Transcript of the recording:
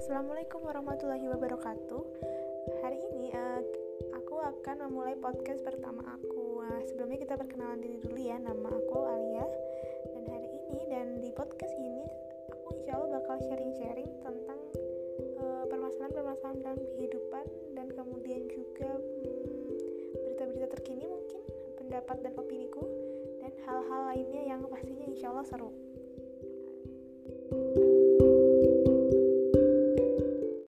Assalamualaikum warahmatullahi wabarakatuh. Hari ini uh, aku akan memulai podcast pertama aku. Uh, sebelumnya kita perkenalan diri dulu ya. Nama aku Alia. Dan hari ini dan di podcast ini aku insya Allah bakal sharing-sharing tentang uh, permasalahan-permasalahan dalam kehidupan dan kemudian juga hmm, berita-berita terkini mungkin pendapat dan opiniku dan hal-hal lainnya yang pastinya insya Allah seru.